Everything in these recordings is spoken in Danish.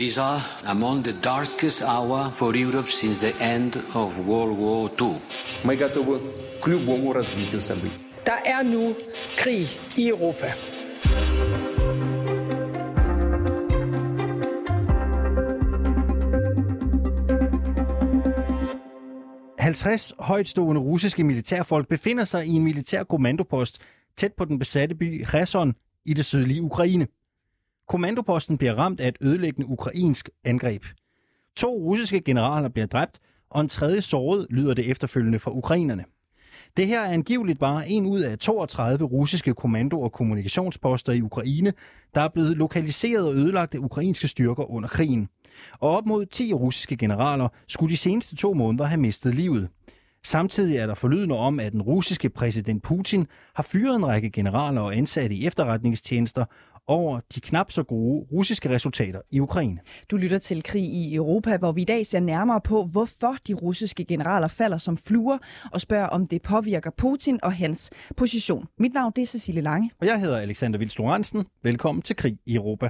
These are among the darkest hour for Europe since the end of World War II. Мы готовы к любому развитию событий. Der er nu krig i Europa. – 50 højtstående russiske militærfolk befinder sig i en militær kommandopost tæt på den besatte by Kherson i det sydlige Ukraine. Kommandoposten bliver ramt af et ødelæggende ukrainsk angreb. To russiske generaler bliver dræbt, og en tredje såret, lyder det efterfølgende fra ukrainerne. Det her er angiveligt bare en ud af 32 russiske kommando- og kommunikationsposter i Ukraine, der er blevet lokaliseret og ødelagt af ukrainske styrker under krigen. Og op mod 10 russiske generaler skulle de seneste to måneder have mistet livet. Samtidig er der forlydende om, at den russiske præsident Putin har fyret en række generaler og ansatte i efterretningstjenester over de knap så gode russiske resultater i Ukraine. Du lytter til Krig i Europa, hvor vi i dag ser nærmere på, hvorfor de russiske generaler falder som fluer, og spørger, om det påvirker Putin og hans position. Mit navn det er Cecilie Lange. Og jeg hedder Alexander Vildstoransen. Velkommen til Krig i Europa.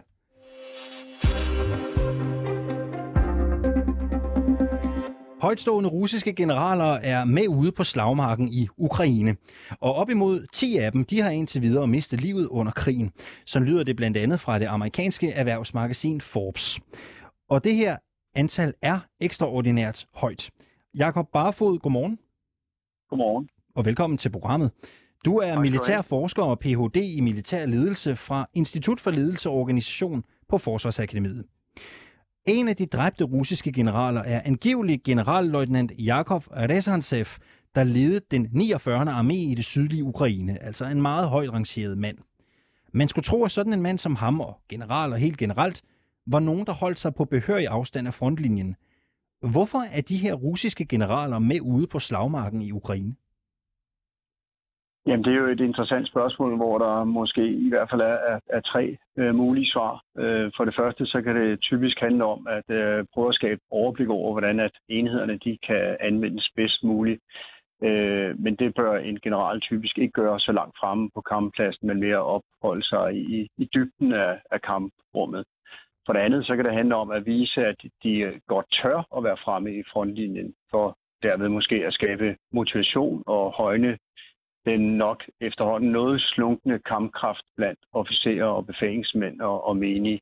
Højtstående russiske generaler er med ude på slagmarken i Ukraine. Og op imod 10 af dem, de har indtil videre mistet livet under krigen. Så lyder det blandt andet fra det amerikanske erhvervsmagasin Forbes. Og det her antal er ekstraordinært højt. Jakob Barfod, godmorgen. Godmorgen. Og velkommen til programmet. Du er militær forsker og Ph.D. i militær ledelse fra Institut for Ledelse og Organisation på Forsvarsakademiet. En af de dræbte russiske generaler er angivelig generalløjtnant Yakov Rezantsev, der ledede den 49. armé i det sydlige Ukraine, altså en meget højt rangeret mand. Man skulle tro, at sådan en mand som ham og generaler helt generelt var nogen, der holdt sig på behørig afstand af frontlinjen. Hvorfor er de her russiske generaler med ude på slagmarken i Ukraine? Jamen, det er jo et interessant spørgsmål, hvor der måske i hvert fald er, er, er tre øh, mulige svar. Øh, for det første, så kan det typisk handle om at øh, prøve at skabe overblik over, hvordan at enhederne de kan anvendes bedst muligt. Øh, men det bør en general typisk ikke gøre så langt fremme på kamppladsen, men mere opholde sig i, i dybden af, af kamprummet. For det andet, så kan det handle om at vise, at de godt tør at være fremme i frontlinjen, for derved måske at skabe motivation og højne den nok efterhånden noget slunkende kampkraft blandt officerer og befalingsmænd og, og menige.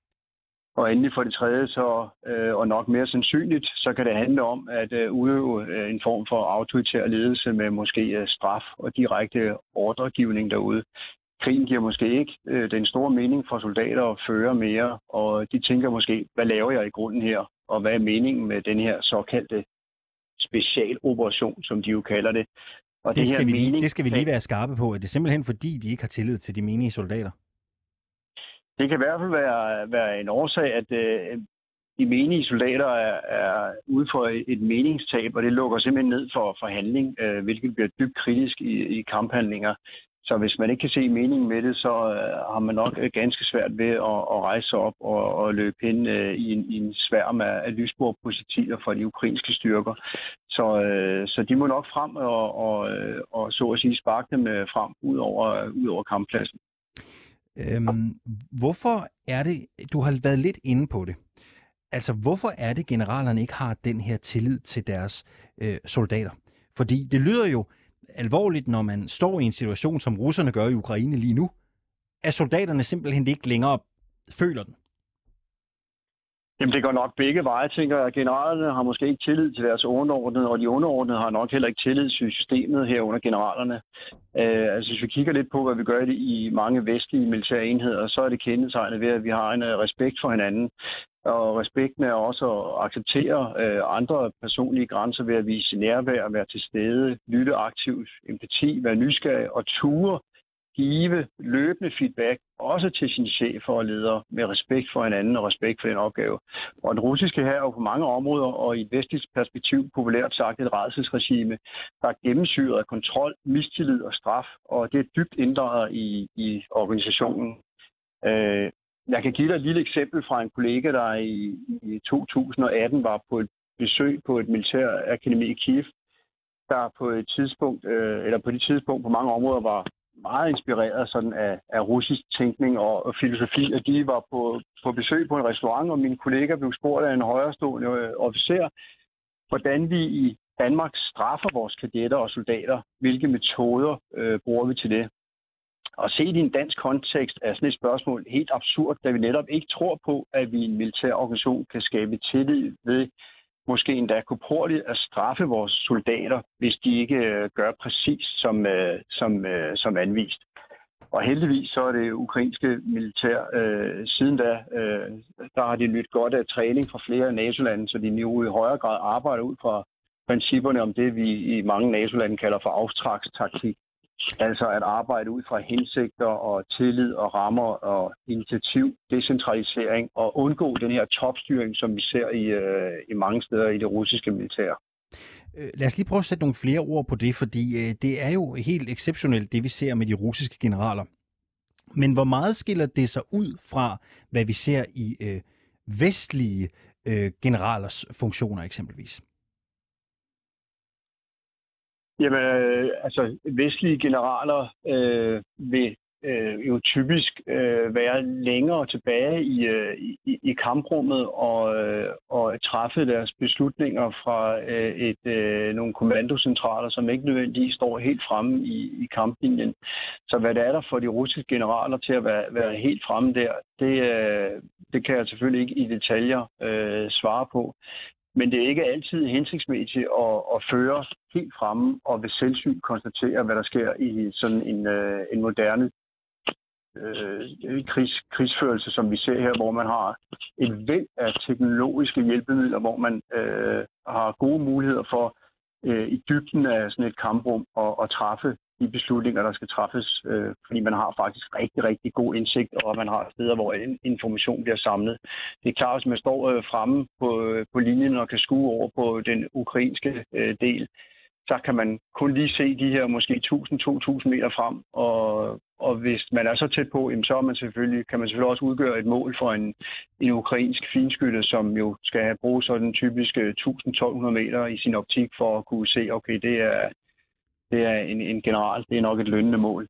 Og endelig for det tredje, så, øh, og nok mere sandsynligt, så kan det handle om at øh, udøve øh, en form for autoritær ledelse med måske øh, straf og direkte ordregivning derude. Krigen giver måske ikke øh, den store mening for soldater at føre mere, og de tænker måske, hvad laver jeg i grunden her, og hvad er meningen med den her såkaldte specialoperation, som de jo kalder det. Og det, det, skal vi lige, mening, det skal vi lige være skarpe på. Er det simpelthen fordi, de ikke har tillid til de menige soldater? Det kan i hvert fald være, være en årsag, at øh, de menige soldater er, er ude for et meningstab, og det lukker simpelthen ned for forhandling, øh, hvilket bliver dybt kritisk i, i kamphandlinger. Så hvis man ikke kan se meningen med det, så øh, har man nok øh, ganske svært ved at, at rejse op og, og løbe hen øh, i, en, i en sværm af, af lysbordpositiver fra de ukrainske styrker. Så, øh, så de må nok frem og, og, øh, og så at sige sparke dem øh, frem ud over, ud over kamppladsen. Øhm, hvorfor er det, du har været lidt inde på det, altså hvorfor er det generalerne ikke har den her tillid til deres øh, soldater? Fordi det lyder jo alvorligt, når man står i en situation, som russerne gør i Ukraine lige nu, at soldaterne simpelthen ikke længere føler den. Jamen det går nok begge veje, tænker jeg. Generalerne har måske ikke tillid til deres underordnede, og de underordnede har nok heller ikke tillid til systemet her under generalerne. Øh, altså hvis vi kigger lidt på, hvad vi gør det i mange vestlige militære enheder, så er det kendetegnet ved, at vi har en uh, respekt for hinanden. Og respekten er også at acceptere uh, andre personlige grænser ved at vise nærvær, være til stede, lytte aktivt, empati, være nysgerrig og ture give løbende feedback, også til sine chefer og ledere, med respekt for hinanden og respekt for den opgave. Og den russiske her er jo på mange områder, og i et vestligt perspektiv populært sagt et redselsregime, der er gennemsyret af kontrol, mistillid og straf, og det er dybt inddraget i, i organisationen. Øh, jeg kan give dig et lille eksempel fra en kollega, der i, i 2018 var på et besøg på et militærakademi i Kiev, der på et tidspunkt, øh, eller på det tidspunkt på mange områder var meget inspireret sådan af, af russisk tænkning og, og filosofi, og de var på, på besøg på en restaurant, og min kollega blev spurgt af en højrestående øh, officer, hvordan vi i Danmark straffer vores kadetter og soldater. Hvilke metoder øh, bruger vi til det? Og set i en dansk kontekst er sådan et spørgsmål helt absurd, da vi netop ikke tror på, at vi i en militær organisation kan skabe tillid ved måske endda korporligt at straffe vores soldater, hvis de ikke øh, gør præcis som, øh, som, øh, som anvist. Og heldigvis så er det ukrainske militær øh, siden da, øh, der har de nyt godt af træning fra flere NATO-lande, så de nu i højere grad arbejder ud fra principperne om det, vi i mange NATO-lande kalder for aftrækstaktik. Altså at arbejde ud fra hensigter og tillid og rammer og initiativ, decentralisering og undgå den her topstyring, som vi ser i, øh, i mange steder i det russiske militær. Øh, lad os lige prøve at sætte nogle flere ord på det, fordi øh, det er jo helt exceptionelt, det vi ser med de russiske generaler. Men hvor meget skiller det sig ud fra, hvad vi ser i øh, vestlige øh, generalers funktioner eksempelvis? Jamen, øh, altså, vestlige generaler øh, vil øh, jo typisk øh, være længere tilbage i, øh, i, i kamprummet og, øh, og træffe deres beslutninger fra øh, et, øh, nogle kommandocentraler, som ikke nødvendigvis står helt fremme i, i kamplinjen. Så hvad det er der for de russiske generaler til at være, være helt fremme der, det, øh, det kan jeg selvfølgelig ikke i detaljer øh, svare på. Men det er ikke altid hensigtsmæssigt at, at føre helt fremme og ved selvsyn konstatere, hvad der sker i sådan en, øh, en moderne øh, krigs, krigsførelse, som vi ser her, hvor man har et væld af teknologiske hjælpemidler, hvor man øh, har gode muligheder for øh, i dybden af sådan et kamprum at, at træffe de beslutninger, der skal træffes, øh, fordi man har faktisk rigtig, rigtig god indsigt, og man har steder, hvor information bliver samlet. Det er klart, hvis man står øh, fremme på, øh, på linjen og kan skue over på den ukrainske øh, del, så kan man kun lige se de her måske 1000-2000 meter frem, og, og hvis man er så tæt på, så er man selvfølgelig, kan man selvfølgelig også udgøre et mål for en, en ukrainsk finskytte, som jo skal bruge sådan typisk øh, 1000-1200 meter i sin optik for at kunne se, okay, det er, det er en, en general, det er nok et lønnende mål.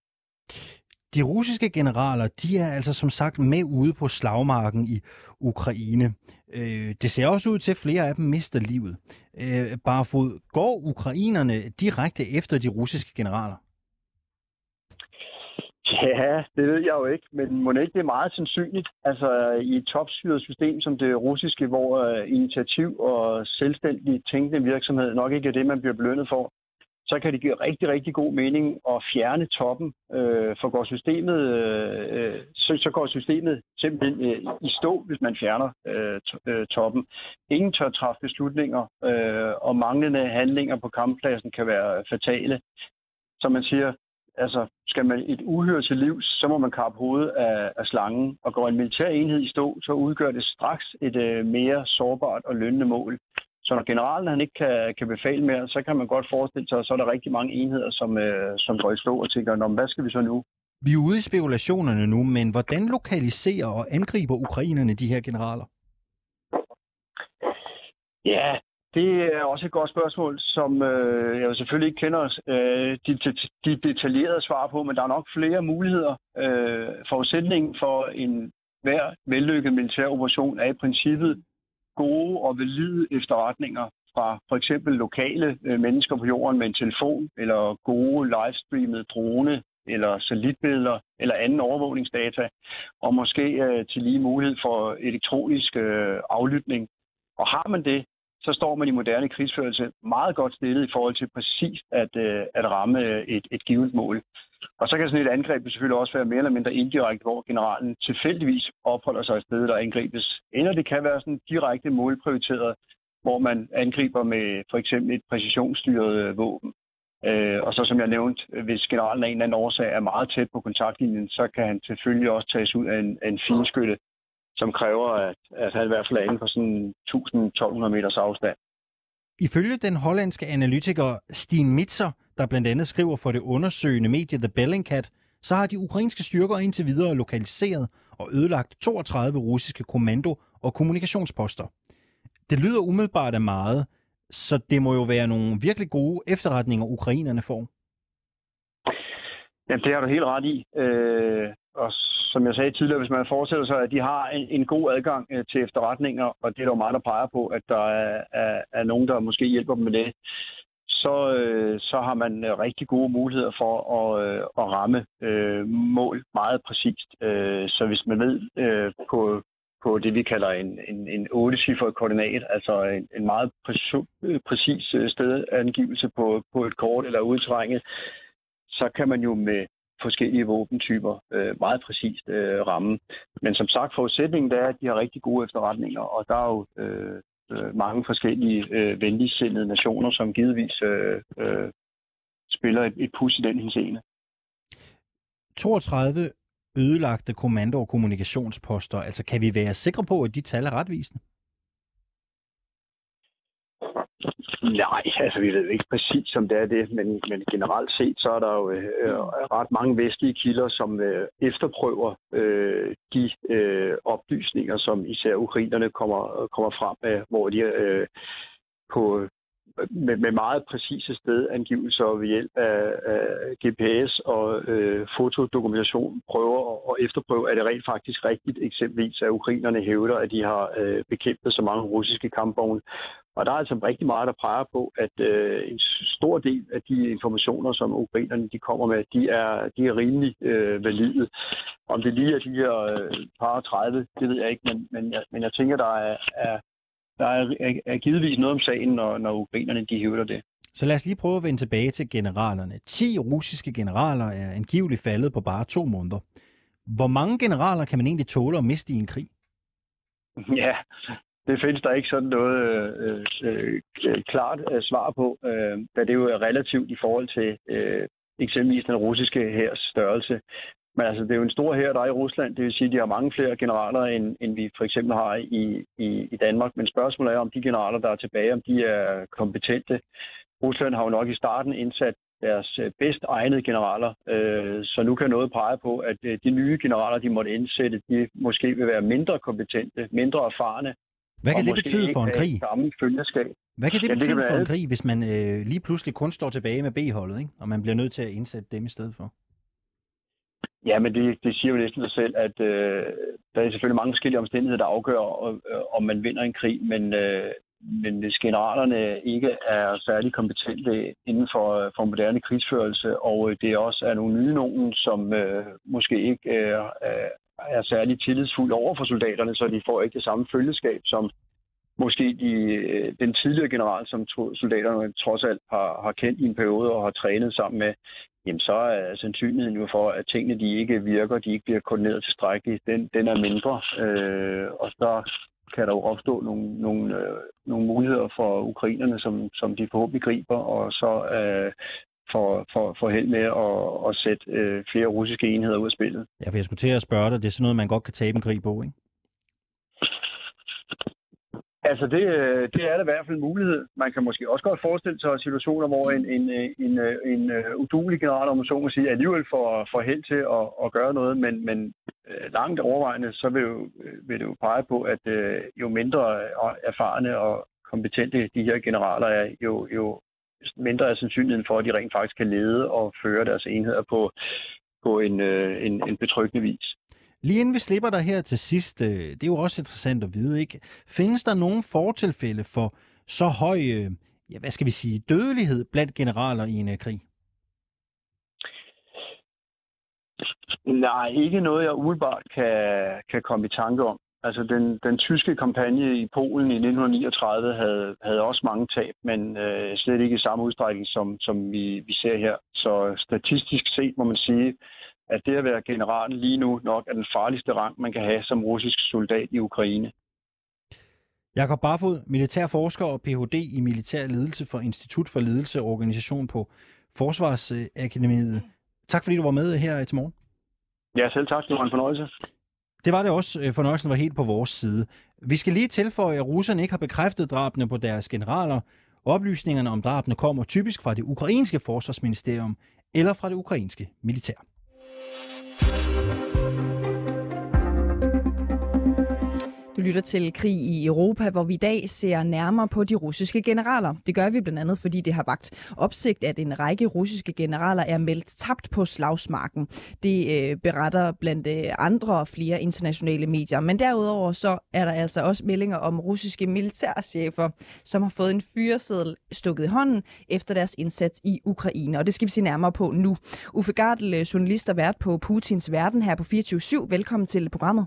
De russiske generaler, de er altså som sagt med ude på slagmarken i Ukraine. Øh, det ser også ud til, at flere af dem mister livet. Øh, bare fod, går ukrainerne direkte efter de russiske generaler? Ja, det ved jeg jo ikke, men må ikke det er meget sandsynligt. Altså i et topstyret system som det russiske, hvor uh, initiativ og selvstændig tænkende virksomhed nok ikke er det, man bliver belønnet for, så kan det give rigtig, rigtig god mening at fjerne toppen. Øh, for går systemet, øh, så, så går systemet simpelthen øh, i stå, hvis man fjerner øh, øh, toppen. Ingen tør træffe beslutninger, øh, og manglende handlinger på kamppladsen kan være fatale. Som man siger, altså, skal man et uhyre til livs, så må man kappe hovedet af, af slangen, og går en militær enhed i stå, så udgør det straks et øh, mere sårbart og lønnende mål. Så når generalen han ikke kan, kan befale mere, så kan man godt forestille sig, at så er der rigtig mange enheder, som, øh, som går i stå og tænker, hvad skal vi så nu? Vi er ude i spekulationerne nu, men hvordan lokaliserer og angriber ukrainerne de her generaler? Ja, det er også et godt spørgsmål, som øh, jeg selvfølgelig ikke kender øh, de, de, de detaljerede svar på, men der er nok flere muligheder. Øh, forudsætningen for en hver vellykket militær operation er i princippet gode og valide efterretninger fra for eksempel lokale øh, mennesker på jorden med en telefon, eller gode livestreamede drone, eller satellitbilleder, eller anden overvågningsdata, og måske øh, til lige mulighed for elektronisk øh, aflytning. Og har man det, så står man i moderne krigsførelse meget godt stillet i forhold til præcis at, øh, at ramme øh, et, et givet mål. Og så kan sådan et angreb selvfølgelig også være mere eller mindre indirekte, hvor generalen tilfældigvis opholder sig et sted, der angribes. Eller det kan være sådan direkte målprioriteret, hvor man angriber med for eksempel et præcisionsstyret øh, våben. Øh, og så som jeg nævnte, øh, hvis generalen af en eller anden årsag er meget tæt på kontaktlinjen, så kan han selvfølgelig også tages ud af en, af en finskytte, som kræver, at, at han i hvert fald er inden for sådan 1000-1200 meters afstand. Ifølge den hollandske analytiker Steen Mitzer, der blandt andet skriver for det undersøgende medie The Bellingcat, så har de ukrainske styrker indtil videre lokaliseret og ødelagt 32 russiske kommando- og kommunikationsposter. Det lyder umiddelbart af meget, så det må jo være nogle virkelig gode efterretninger, ukrainerne får. Jamen, det har du helt ret i. Øh, og som jeg sagde tidligere, hvis man forestiller sig, at de har en, en god adgang øh, til efterretninger, og det er der jo meget, der peger på, at der er, er, er nogen, der måske hjælper dem med det, så, øh, Øh, så har man øh, rigtig gode muligheder for at, øh, at ramme mål meget præcist. Så hvis man ved på, på det, vi kalder en, en, en 8-cifret koordinat, altså en, en meget præcis, præcis stedangivelse på, på et kort eller udtrænget, så kan man jo med forskellige våbentyper øh, meget præcist øh, ramme. Men som sagt, forudsætningen er, at de har rigtig gode efterretninger, og der er jo øh, øh, mange forskellige øh, venligsindede nationer, som givetvis øh, øh, spiller et, et pus i den henseende. 32 ødelagte kommando- og kommunikationsposter. Altså, kan vi være sikre på, at de tal er retvisende? Nej, altså vi ved ikke præcis, om det er det, men, men generelt set, så er der jo øh, øh ret mange vestlige kilder, som øh, efterprøver øh, de øh, oplysninger, som især ukrainerne kommer, øh, kommer frem med, hvor de øh, på med, med meget præcise stedangivelser ved hjælp af, af GPS og øh, fotodokumentation prøver at efterprøve, er det rent faktisk rigtigt eksempelvis, at ukrainerne hævder, at de har øh, bekæmpet så mange russiske kampvogne. Og der er altså rigtig meget, der peger på, at øh, en stor del af de informationer, som ukrainerne de kommer med, de er, de er rimelig øh, valide. Om det lige er de her øh, par 30, det ved jeg ikke, men, men, jeg, men jeg tænker, der er, er der er, er, er givetvis noget om sagen, når, når ukrainerne de hævder det. Så lad os lige prøve at vende tilbage til generalerne. 10 russiske generaler er angiveligt faldet på bare to måneder. Hvor mange generaler kan man egentlig tåle at miste i en krig? Ja, det findes der ikke sådan noget øh, øh, klart øh, svar på, øh, da det jo er relativt i forhold til øh, eksempelvis den russiske hærs størrelse. Men altså, det er jo en stor her, der er i Rusland. Det vil sige, at de har mange flere generaler, end, end vi for eksempel har i, i, i Danmark. Men spørgsmålet er, om de generaler, der er tilbage, om de er kompetente. Rusland har jo nok i starten indsat deres øh, bedst egnede generaler, øh, så nu kan noget pege på, at øh, de nye generaler, de måtte indsætte, de måske vil være mindre kompetente, mindre erfarne. Hvad kan det betyde for en krig? Samme følgeskab. Hvad kan det betyde det for en krig, hvis man øh, lige pludselig kun står tilbage med B-holdet, ikke? og man bliver nødt til at indsætte dem i stedet for? Ja, men det, det siger jo næsten sig selv, at øh, der er selvfølgelig mange forskellige omstændigheder, der afgør, øh, om man vinder en krig, men, øh, men hvis generalerne ikke er særlig kompetente inden for, øh, for moderne krigsførelse, og øh, det også er nogle nye nogen, som øh, måske ikke øh, er særlig tillidsfulde over for soldaterne, så de får ikke det samme følgeskab, som måske de, øh, den tidligere general, som soldaterne trods alt har, har kendt i en periode og har trænet sammen med, jamen så er sandsynligheden jo for, at tingene de ikke virker, de ikke bliver koordineret tilstrækkeligt, den, den er mindre. Øh, og så kan der jo opstå nogle, nogle, øh, nogle muligheder for ukrainerne, som, som de forhåbentlig griber, og så øh, for, for, for held med at, at sætte øh, flere russiske enheder ud af spillet. Ja, for jeg skulle til at spørge dig, det er sådan noget, man godt kan tabe en krig på, ikke? Altså, det, øh, det er da i hvert fald en mulighed. Man kan måske også godt forestille sig situationer, hvor en, en, øh, en, øh, en, en udulig general, om man så må sige, alligevel får, får held til at, at gøre noget, men, men langt overvejende, så vil, jo, vil det jo pege på, at jo mindre erfarne og kompetente de her generaler er, jo, jo mindre er sandsynligheden for, at de rent faktisk kan lede og føre deres enheder på, på en, en, en betryggende vis. Lige inden vi slipper dig her til sidst, øh, det er jo også interessant at vide, ikke? Findes der nogen fortilfælde for så høj, øh, ja, hvad skal vi sige, dødelighed blandt generaler i en øh, krig? Nej, ikke noget, jeg umiddelbart kan, kan komme i tanke om. Altså, den, den tyske kampagne i Polen i 1939 havde, havde også mange tab, men øh, slet ikke i samme udstrækning, som, som vi, vi ser her. Så statistisk set må man sige, at det at være general lige nu nok er den farligste rang, man kan have som russisk soldat i Ukraine. Jakob Barfod, militærforsker og Ph.D. i militær ledelse for Institut for Ledelse og Organisation på Forsvarsakademiet. Tak fordi du var med her til morgen. Ja, selv tak. Det var en fornøjelse. Det var det også. Øh, fornøjelsen var helt på vores side. Vi skal lige tilføje, at russerne ikke har bekræftet drabene på deres generaler. Oplysningerne om drabene kommer typisk fra det ukrainske forsvarsministerium eller fra det ukrainske militær. Du lytter til Krig i Europa, hvor vi i dag ser nærmere på de russiske generaler. Det gør vi blandt andet, fordi det har vagt opsigt, at en række russiske generaler er meldt tabt på slagsmarken. Det øh, beretter blandt øh, andre og flere internationale medier. Men derudover så er der altså også meldinger om russiske militærchefer, som har fået en fyreseddel stukket i hånden efter deres indsats i Ukraine. Og det skal vi se nærmere på nu. Uffe Gardel, øh, journalist og vært på Putins Verden her på 24-7. Velkommen til programmet.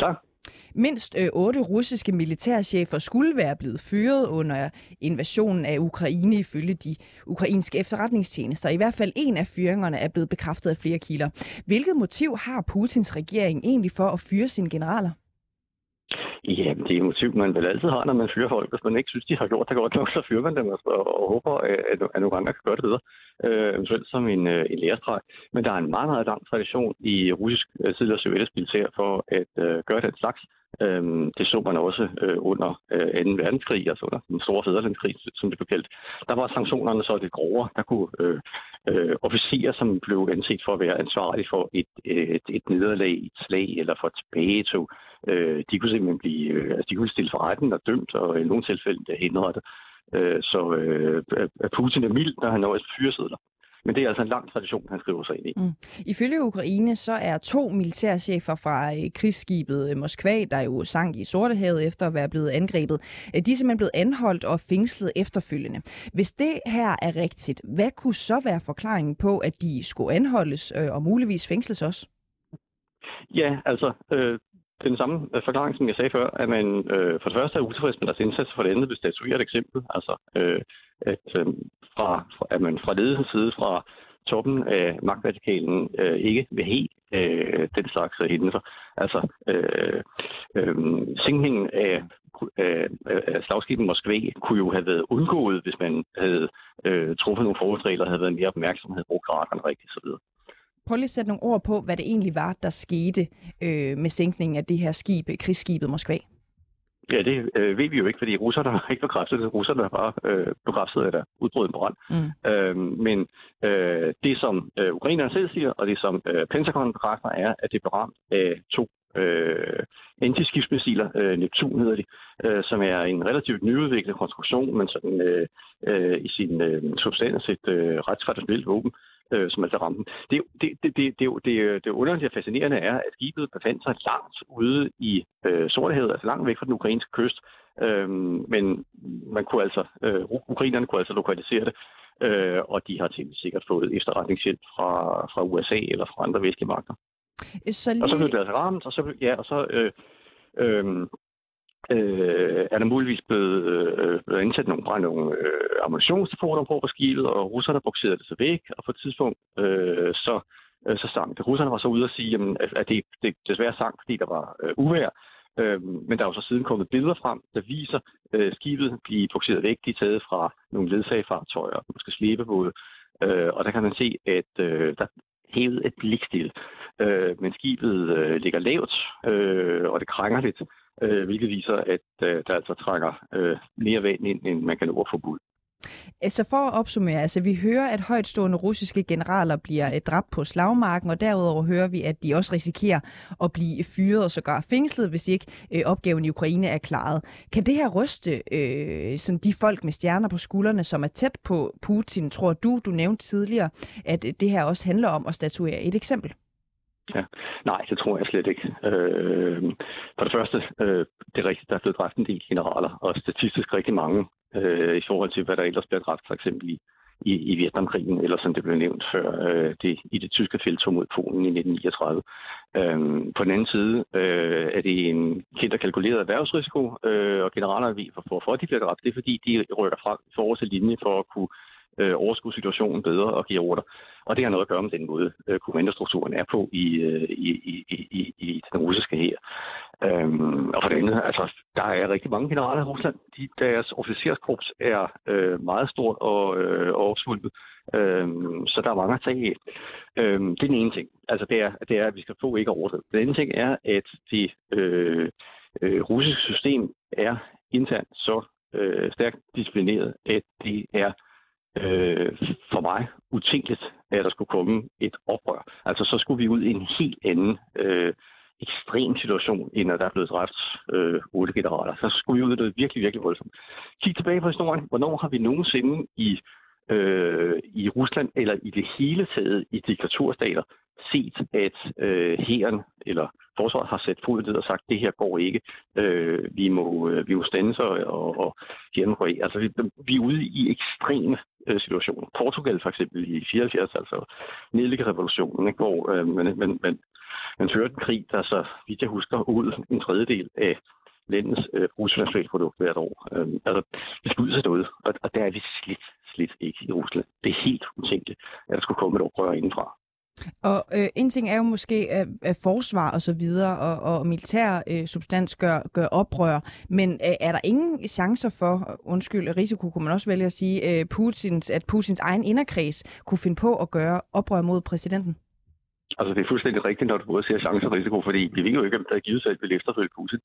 Tak. Mindst øh, otte russiske militærchefer skulle være blevet fyret under invasionen af Ukraine ifølge de ukrainske efterretningstjenester. I hvert fald en af fyringerne er blevet bekræftet af flere kilder. Hvilket motiv har Putins regering egentlig for at fyre sine generaler? Jamen, det er motiv, man vel altid har, når man fyrer folk. Hvis man ikke synes, de har gjort det godt nok, så fyrer man dem og, og håber, øh, at, at nogle andre kan gøre det bedre. Øh, eventuelt som en, øh, en lærestreg. Men der er en meget, meget lang tradition i russisk øh, tidligere sovjetisk militær for at øh, gøre den slags. Øhm, det så man også øh, under øh, 2. verdenskrig, altså under den store fædrelandskrig, som det blev kaldt. Der var sanktionerne så lidt grovere. Der kunne øh, øh, officerer, som blev anset for at være ansvarlige for et, et, et nederlag, et slag eller for et tilbagetog, øh, de kunne simpelthen blive, øh, altså de kunne stille for retten og dømt, og i nogle tilfælde henrettet. Øh, så øh, Putin er mild, når han når fyresedler. Men det er altså en lang tradition, han skriver sig ind i. Mm. Ifølge Ukraine så er to militærchefer fra øh, krigsskibet Moskva, der jo sank i Sortehavet efter at være blevet angrebet, øh, de er simpelthen blevet anholdt og fængslet efterfølgende. Hvis det her er rigtigt, hvad kunne så være forklaringen på, at de skulle anholdes øh, og muligvis fængsles også? Ja, altså, øh, den samme øh, forklaring, som jeg sagde før, at man øh, for det første er utilfreds med deres indsats, for det andet vil statuere et eksempel. Altså, øh, at, øh, fra, at man fra ledelsens side, fra toppen af magtvertikalen, øh, ikke vil have øh, den slags hændelser. Altså, øh, øh, sænkningen af, af, af slagskibet Moskva kunne jo have været undgået, hvis man havde øh, truffet nogle forholdsregler, havde været mere opmærksomhed, brugt radaren rigtigt osv. Prøv lige at sætte nogle ord på, hvad det egentlig var, der skete øh, med sænkningen af det her skib, krigsskibet Moskva. Ja, det øh, ved vi jo ikke, fordi russerne har ikke bekræftet det. Russerne har bare øh, bekræftet, at der udbrød en brand. Mm. Øh, men øh, det, som øh, ukrainerne selv siger, og det, som øh, Pentagon bekræfter, er, at det blev ramt af to øh, antiskibsmissiler, øh, Neptun hedder de, øh, som er en relativt nyudviklet konstruktion, men sådan øh, øh, i sin øh, substans et øh, ret traditionelt våben, øh, som altså ramte det, det, det, det, det, det, det underlige og fascinerende er, at skibet befandt sig langt ude i øh, Sortehavet, altså langt væk fra den ukrainske kyst, øh, men man kunne altså, øh, ukrainerne kunne altså lokalisere det, øh, og de har til sikkert fået efterretningshjælp fra, fra USA eller fra andre vestlige magter. Så lige... Og så blev det altså ramt, og så, ja, og så øh, øh, øh, er der muligvis blevet, øh, blevet indsat nogle, nogle øh, ammunitionsdepoter på på skibet, og russerne bukserede det så væk, og på et tidspunkt øh, så, øh, så sang det. Russerne var så ude at sige, jamen, at det, det desværre sang, fordi der var øh, uvær, øh, men der er jo så siden kommet billeder frem, der viser øh, skibet blive bukseret væk. De er taget fra nogle ledsagefartøjer, måske slæbebåde, øh, og der kan man se, at øh, der hævet et blikstil. Øh, men skibet øh, ligger lavt, øh, og det krænger lidt øh, hvilket viser, at øh, der altså trækker øh, mere vand ind, end man kan nå at få Altså for at opsummere, altså vi hører, at højtstående russiske generaler bliver øh, dræbt på slagmarken, og derudover hører vi, at de også risikerer at blive fyret og sågar fængslet, hvis ikke øh, opgaven i Ukraine er klaret. Kan det her ryste øh, sådan de folk med stjerner på skuldrene, som er tæt på Putin, tror du, du nævnte tidligere, at øh, det her også handler om at statuere et eksempel? Ja. Nej, det tror jeg slet ikke. Øh, for det første, øh, det er rigtigt, der er blevet dræbt en del generaler, og statistisk rigtig mange øh, i forhold til, hvad der ellers bliver dræbt, for eksempel i, i, i Vietnamkrigen, eller som det blev nævnt før, øh, det, i det tyske feltog mod Polen i 1939. Øh, på den anden side øh, er det en kendt og kalkuleret erhvervsrisiko, øh, og generaler, hvorfor de bliver dræbt, det er fordi, de rykker frem for til linje for at kunne øh, overskue situationen bedre og give ordre. Og det har noget at gøre med den måde, øh, kommandostrukturen er på i, øh, i, i, i, i den russiske her. Øhm, og for det andet, altså, der er rigtig mange generaler i Rusland. De, deres officerskorps er øh, meget stort og, øh, og opsvulpet. Øhm, så der er mange at tage af. Øhm, det er den ene ting. Altså, det er, det er, at vi skal få ikke overdrive. Den anden ting er, at det øh, øh, russiske system er internt så øh, stærkt disciplineret, at det er øh, for mig utænkeligt, at der skulle komme et oprør. Altså så skulle vi ud i en helt anden, øh, ekstrem situation, end at der er blevet dræbt øh, otte generaler. Så skulle vi ud i noget virkelig, virkelig voldsomt. Kig tilbage på historien. Hvornår har vi nogensinde i, øh, i Rusland eller i det hele taget i diktaturstater set, at øh, hæren eller forsvaret har sat foden ned og sagt, det her går ikke. Øh, vi må øh, vi må stande sig og, og gennemgå. Altså, vi, vi er ude i ekstreme øh, situationer. Portugal for eksempel i 74, altså nedlæggerevolutionen, ikke, hvor øh, man, man, man, man førte en krig, der så, vidt jeg husker, ud en tredjedel af landets øh, bruttonationalprodukt hvert år. Øh, altså, det skal ud til noget, og, og der er vi slet, slet ikke i Rusland. Det er helt utænkeligt, at der skulle komme et oprør indenfra. Og øh, en ting er jo måske, at, at forsvar og så videre og, og militær øh, substans gør, gør oprør, men øh, er der ingen chancer for, undskyld, risiko kunne man også vælge at sige, øh, Putins, at Putins egen inderkreds kunne finde på at gøre oprør mod præsidenten? Altså, det er fuldstændig rigtigt, når du både ser chance og risiko, fordi vi ved jo ikke, om der er givet sig vil efterfølge Putin.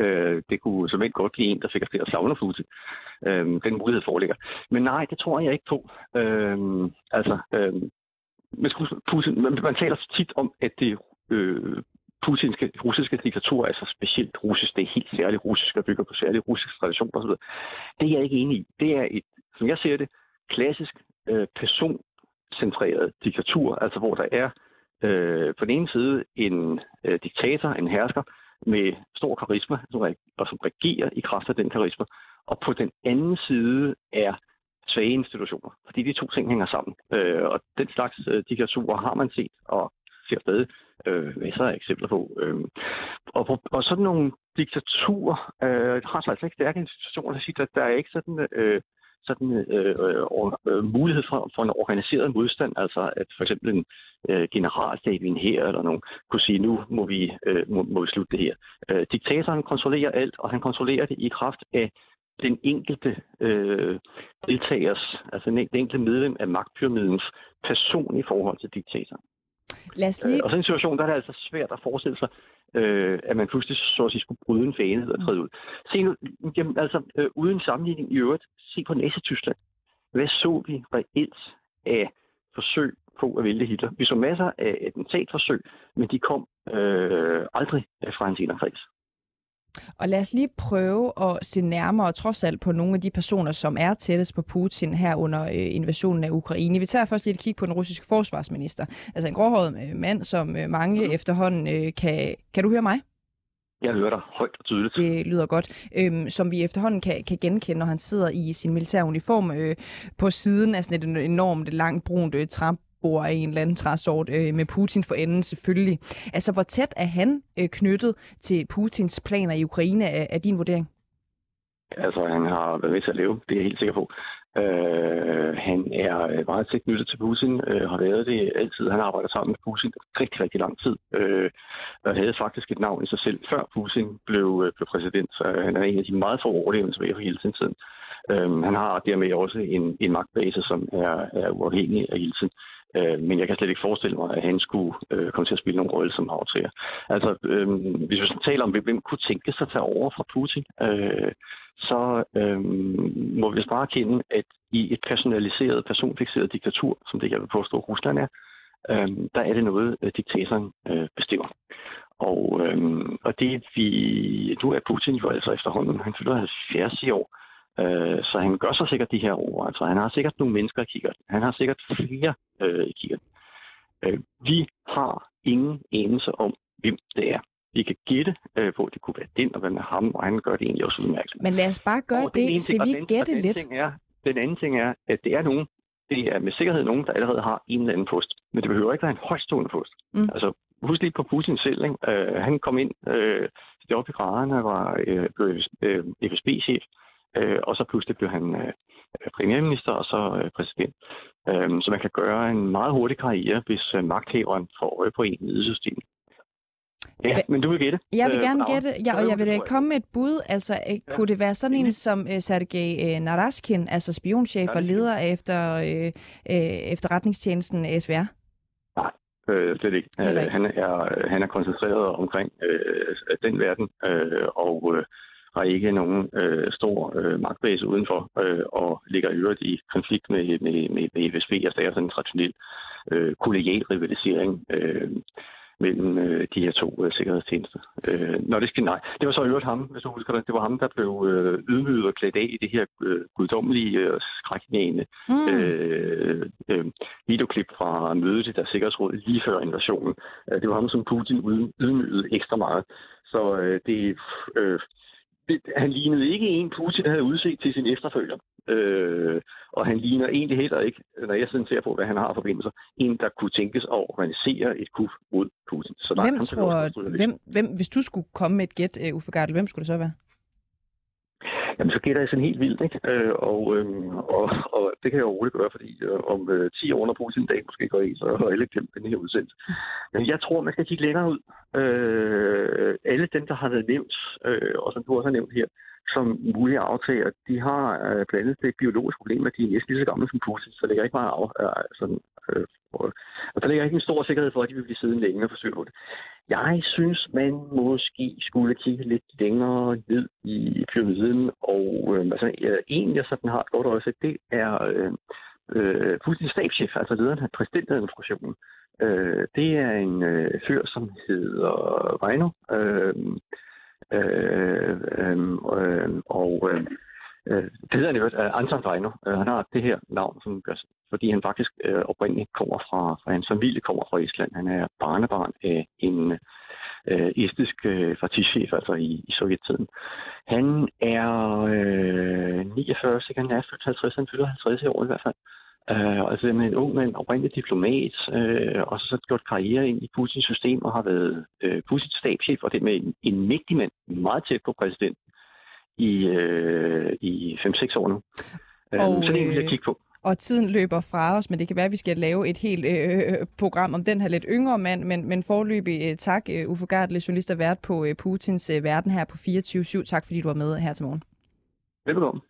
Øh, det kunne som godt blive en, der fik os til at savne Putin. Øh, den mulighed foreligger. Men nej, det tror jeg ikke på. Øh, altså, øh, Putin, man, man taler tit om, at det øh, putinske, russiske diktatur er så specielt russisk. Det er helt særligt russisk og bygger på særlige russiske traditioner osv. Det er jeg ikke enig i. Det er et, som jeg ser det, klassisk øh, personcentreret diktatur, altså hvor der er øh, på den ene side en øh, diktator, en hersker, med stor karisma, og som regerer i kraft af den karisma. Og på den anden side er svage institutioner, fordi de to ting hænger sammen. Øh, og den slags øh, diktaturer har man set og ser stadig øh, masser af eksempler på. Øh, og, og sådan nogle diktaturer øh, har så altså ikke stærke institutioner, der der er ikke sådan... Øh, sådan øh, øh, mulighed for, for en organiseret modstand, altså at for eksempel en øh, generalstab i en her eller nogen kunne sige, nu må vi, øh, må, må vi slutte det her. Øh, diktatoren kontrollerer alt, og han kontrollerer det i kraft af den enkelte øh, deltagers, altså den enkelte medlem af magtpyramidens person i forhold til diktatoren. Lad os lige... Øh, og så en situation, der er det altså svært at forestille sig, øh, at man pludselig så at sige, skulle bryde en fane og træde ud. Se nu, jamen, altså øh, uden sammenligning i øvrigt, se på Nazi-Tyskland. Hvad så vi reelt af forsøg på at vælge Hitler? Vi så masser af attentatforsøg, men de kom øh, aldrig fra hans inderkreds. Og lad os lige prøve at se nærmere, trods alt, på nogle af de personer, som er tættest på Putin her under øh, invasionen af Ukraine. Vi tager først et kig på den russiske forsvarsminister. Altså en gråhåret øh, mand, som øh, mange mm. efterhånden øh, kan... Kan du høre mig? Jeg hører dig højt og tydeligt. Det lyder godt. Øhm, som vi efterhånden kan, kan genkende, når han sidder i sin militære uniform øh, på siden af sådan et enormt langt brunt øh, tramp bor i en eller anden træsort øh, med Putin for enden selvfølgelig. Altså, hvor tæt er han øh, knyttet til Putins planer i Ukraine, er, er din vurdering? Altså, han har været med til at leve, det er jeg helt sikker på. Øh, han er øh, meget tæt knyttet til Putin, øh, har været det altid. Han arbejder sammen med Putin rigtig, rigtig lang tid. Øh, og havde faktisk et navn i sig selv, før Putin blev, øh, blev præsident. Så øh, han er en af de meget få overlevende som for hele tiden. Øh, han har dermed også en, en magtbase, som er, er uafhængig af Jeltsin. Øh, men jeg kan slet ikke forestille mig, at han skulle øh, komme til at spille nogen rolle som aftræer. Altså, øh, hvis vi taler om, hvem kunne tænke sig at tage over fra Putin, øh, så øh, må vi bare kende, at i et personaliseret, personfixeret diktatur, som det jeg vil påstå, Rusland er, øh, der er det noget, øh, diktatoren øh, bestemmer. Og, øh, og det vi... Nu er Putin jo altså efterhånden, han fylder 70 i år, Øh, så han gør sig sikkert de her overvejelser. Han har sikkert nogle mennesker i kigger. Han har sikkert flere øh, i kigger. Øh, vi har ingen enelse om, hvem det er. Vi kan gætte øh, på, at det kunne være den, og hvad med ham, og han gør det egentlig også udmærket. Men lad os bare gøre og det. Skal vi gætte lidt? Ting er, den anden ting er, at det er nogen, det er med sikkerhed nogen, der allerede har en eller anden post. Men det behøver ikke være en højstående post. Mm. Altså, husk lige på Putin selv. Ikke? Øh, han kom ind øh, op i graderne, var øh, øh, FSB-chef. Øh, og så pludselig blev han øh, premierminister og så øh, præsident. Øh, så man kan gøre en meget hurtig karriere, hvis øh, magthaveren får øje på en i systemet. Ja, men du vil gætte. Jeg vil øh, gerne gætte, ja, og jeg vil øh, komme med et bud. Altså, ja. kunne det være sådan en som uh, Sergej uh, Narashkin, altså spionchef og leder efter uh, uh, efterretningstjenesten SVR? Nej, øh, slet ikke. Uh, han, er, han er koncentreret omkring øh, den verden, øh, og øh, har ikke nogen øh, stor øh, magtbase udenfor, øh, og ligger i øvrigt i konflikt med, med, med, med FSB, altså det er sådan en traditionel øh, kollegial rivalisering. Øh, mellem øh, de her to øh, sikkerhedstjenester. Øh, når det skal nej, det var så øvrigt ham, hvis du husker det, det var ham, der blev øh, ydmyget og klædt af i det her øh, guddommelige og skræknægende mm. øh, øh, videoklip fra mødet i der sikkerhedsråd lige før invasionen. Øh, det var ham, som Putin ydmygede ekstra meget. Så øh, det, øh, det, han lignede ikke en, Putin havde udset til sin efterfølger. Øh, og han ligner egentlig heller ikke, når jeg sådan ser på, hvad han har forbindelser, en, der kunne tænkes at organisere et kuf mod Putin. Så hvem tror, hvem, hvem, hvis du skulle komme med et gæt, uh, Uffe Gardel, hvem skulle det så være? Jamen, så gætter jeg sådan helt vildt, ikke? Øh, og, øh, og, og det kan jeg jo roligt gøre, fordi øh, om øh, 10 år, når Putin dag måske går i, så har alle glemt den her udsendelse. Men jeg tror, man skal kigge længere ud. Øh, alle dem, der har været nævnt, øh, og som du også har nævnt her, som mulige aftager, de har øh, blandt andet det biologiske problem, at de er næsten lige så gamle som Putin, så det er ikke meget af, øh, sådan, øh, og der ligger ikke en stor sikkerhed for, at de vil blive siddende længe og forsøge på det. Jeg synes, man måske skulle kigge lidt længere ned i pyramiden, og øh, altså, en, jeg sådan har et godt øje det er øh, øh, Putins stabschef, altså lederen af præsidentadministrationen. Øh, det er en øh, fyr, som hedder Reino, øh, øh, øh, øh, og øh, øh det hedder han jo, uh, øh, Anton Reino. Øh, han har det her navn, som, fordi han faktisk uh, oprindeligt kommer fra, fra, hans familie kommer fra Island. Han er barnebarn af en uh, estisk uh, partichef, altså i, i sovjettiden. Han er uh, 49, så han er fyldt 50, han fylder 50 år i hvert fald. Uh, altså med en ung mand, oprindelig diplomat, uh, og så gjort karriere ind i Putins system og har været uh, Putins stabschef, og det med en, en mægtig mand, meget tæt på præsidenten i, øh, i 5-6 år nu. Øhm, og, så det vil jeg kigge på. Og tiden løber fra os, men det kan være, at vi skal lave et helt øh, program om den her lidt yngre mand. Men, men forløbig øh, tak, øh, Uffe Gartle, journalist og vært på øh, Putins øh, Verden her på 24-7. Tak fordi du var med her til morgen. Velbekomme.